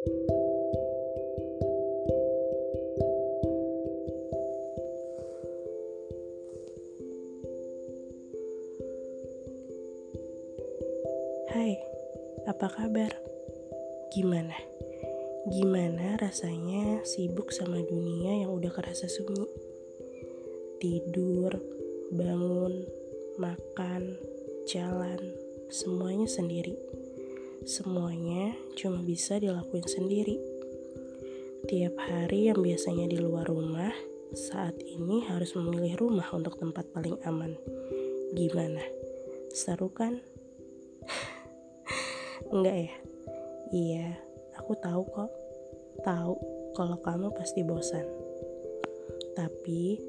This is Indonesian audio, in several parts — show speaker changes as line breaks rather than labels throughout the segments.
Hai, apa kabar? Gimana? Gimana rasanya sibuk sama dunia yang udah kerasa sunyi? Tidur, bangun, makan, jalan, semuanya sendiri. Semuanya cuma bisa dilakuin sendiri. Tiap hari yang biasanya di luar rumah, saat ini harus memilih rumah untuk tempat paling aman. Gimana? Seru kan? Enggak ya? Iya, aku tahu kok. Tahu kalau kamu pasti bosan. Tapi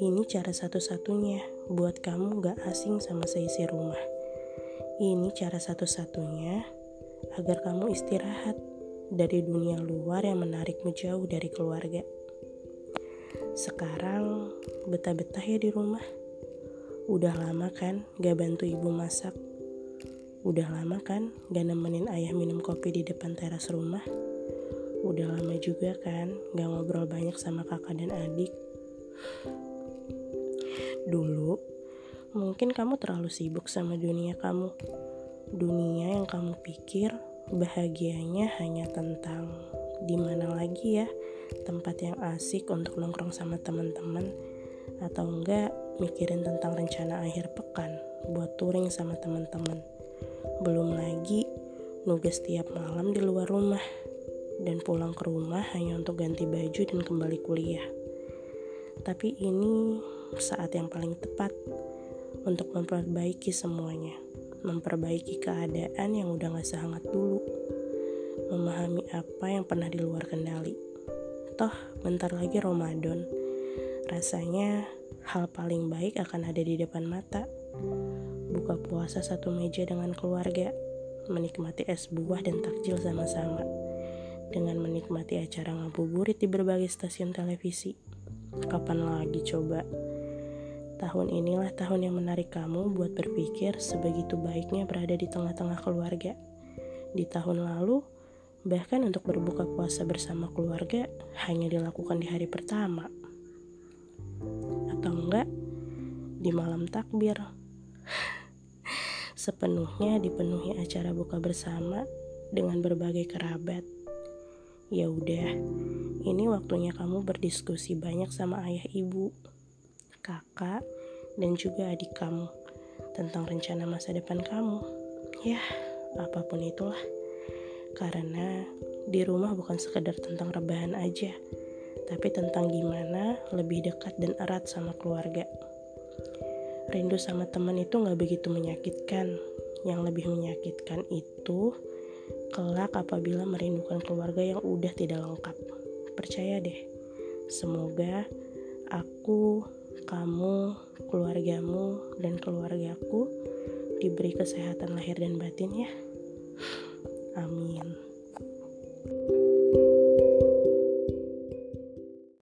ini cara satu-satunya buat kamu gak asing sama seisi rumah. Ini cara satu-satunya agar kamu istirahat dari dunia luar yang menarikmu jauh dari keluarga. Sekarang betah-betah ya di rumah. Udah lama kan gak bantu ibu masak Udah lama kan gak nemenin ayah minum kopi di depan teras rumah? Udah lama juga kan gak ngobrol banyak sama kakak dan adik? Dulu, mungkin kamu terlalu sibuk sama dunia kamu. Dunia yang kamu pikir bahagianya hanya tentang di mana lagi ya tempat yang asik untuk nongkrong sama teman-teman atau enggak mikirin tentang rencana akhir pekan buat touring sama teman-teman. Belum lagi nugas setiap malam di luar rumah dan pulang ke rumah hanya untuk ganti baju dan kembali kuliah. Tapi ini saat yang paling tepat untuk memperbaiki semuanya, memperbaiki keadaan yang udah gak sehangat dulu, memahami apa yang pernah di luar kendali. Toh, bentar lagi Ramadan. Rasanya hal paling baik akan ada di depan mata buka puasa satu meja dengan keluarga, menikmati es buah dan takjil sama-sama, dengan menikmati acara ngabuburit di berbagai stasiun televisi. Kapan lagi coba? Tahun inilah tahun yang menarik kamu buat berpikir sebegitu baiknya berada di tengah-tengah keluarga. Di tahun lalu, bahkan untuk berbuka puasa bersama keluarga hanya dilakukan di hari pertama. Atau enggak, di malam takbir sepenuhnya dipenuhi acara buka bersama dengan berbagai kerabat. Ya udah, ini waktunya kamu berdiskusi banyak sama ayah ibu, kakak, dan juga adik kamu tentang rencana masa depan kamu. Ya, apa pun itulah. Karena di rumah bukan sekedar tentang rebahan aja, tapi tentang gimana lebih dekat dan erat sama keluarga. Rindu sama teman itu gak begitu menyakitkan. Yang lebih menyakitkan itu kelak apabila merindukan keluarga yang udah tidak lengkap. Percaya deh, semoga aku, kamu, keluargamu, dan keluargaku diberi kesehatan lahir dan batin ya. Amin.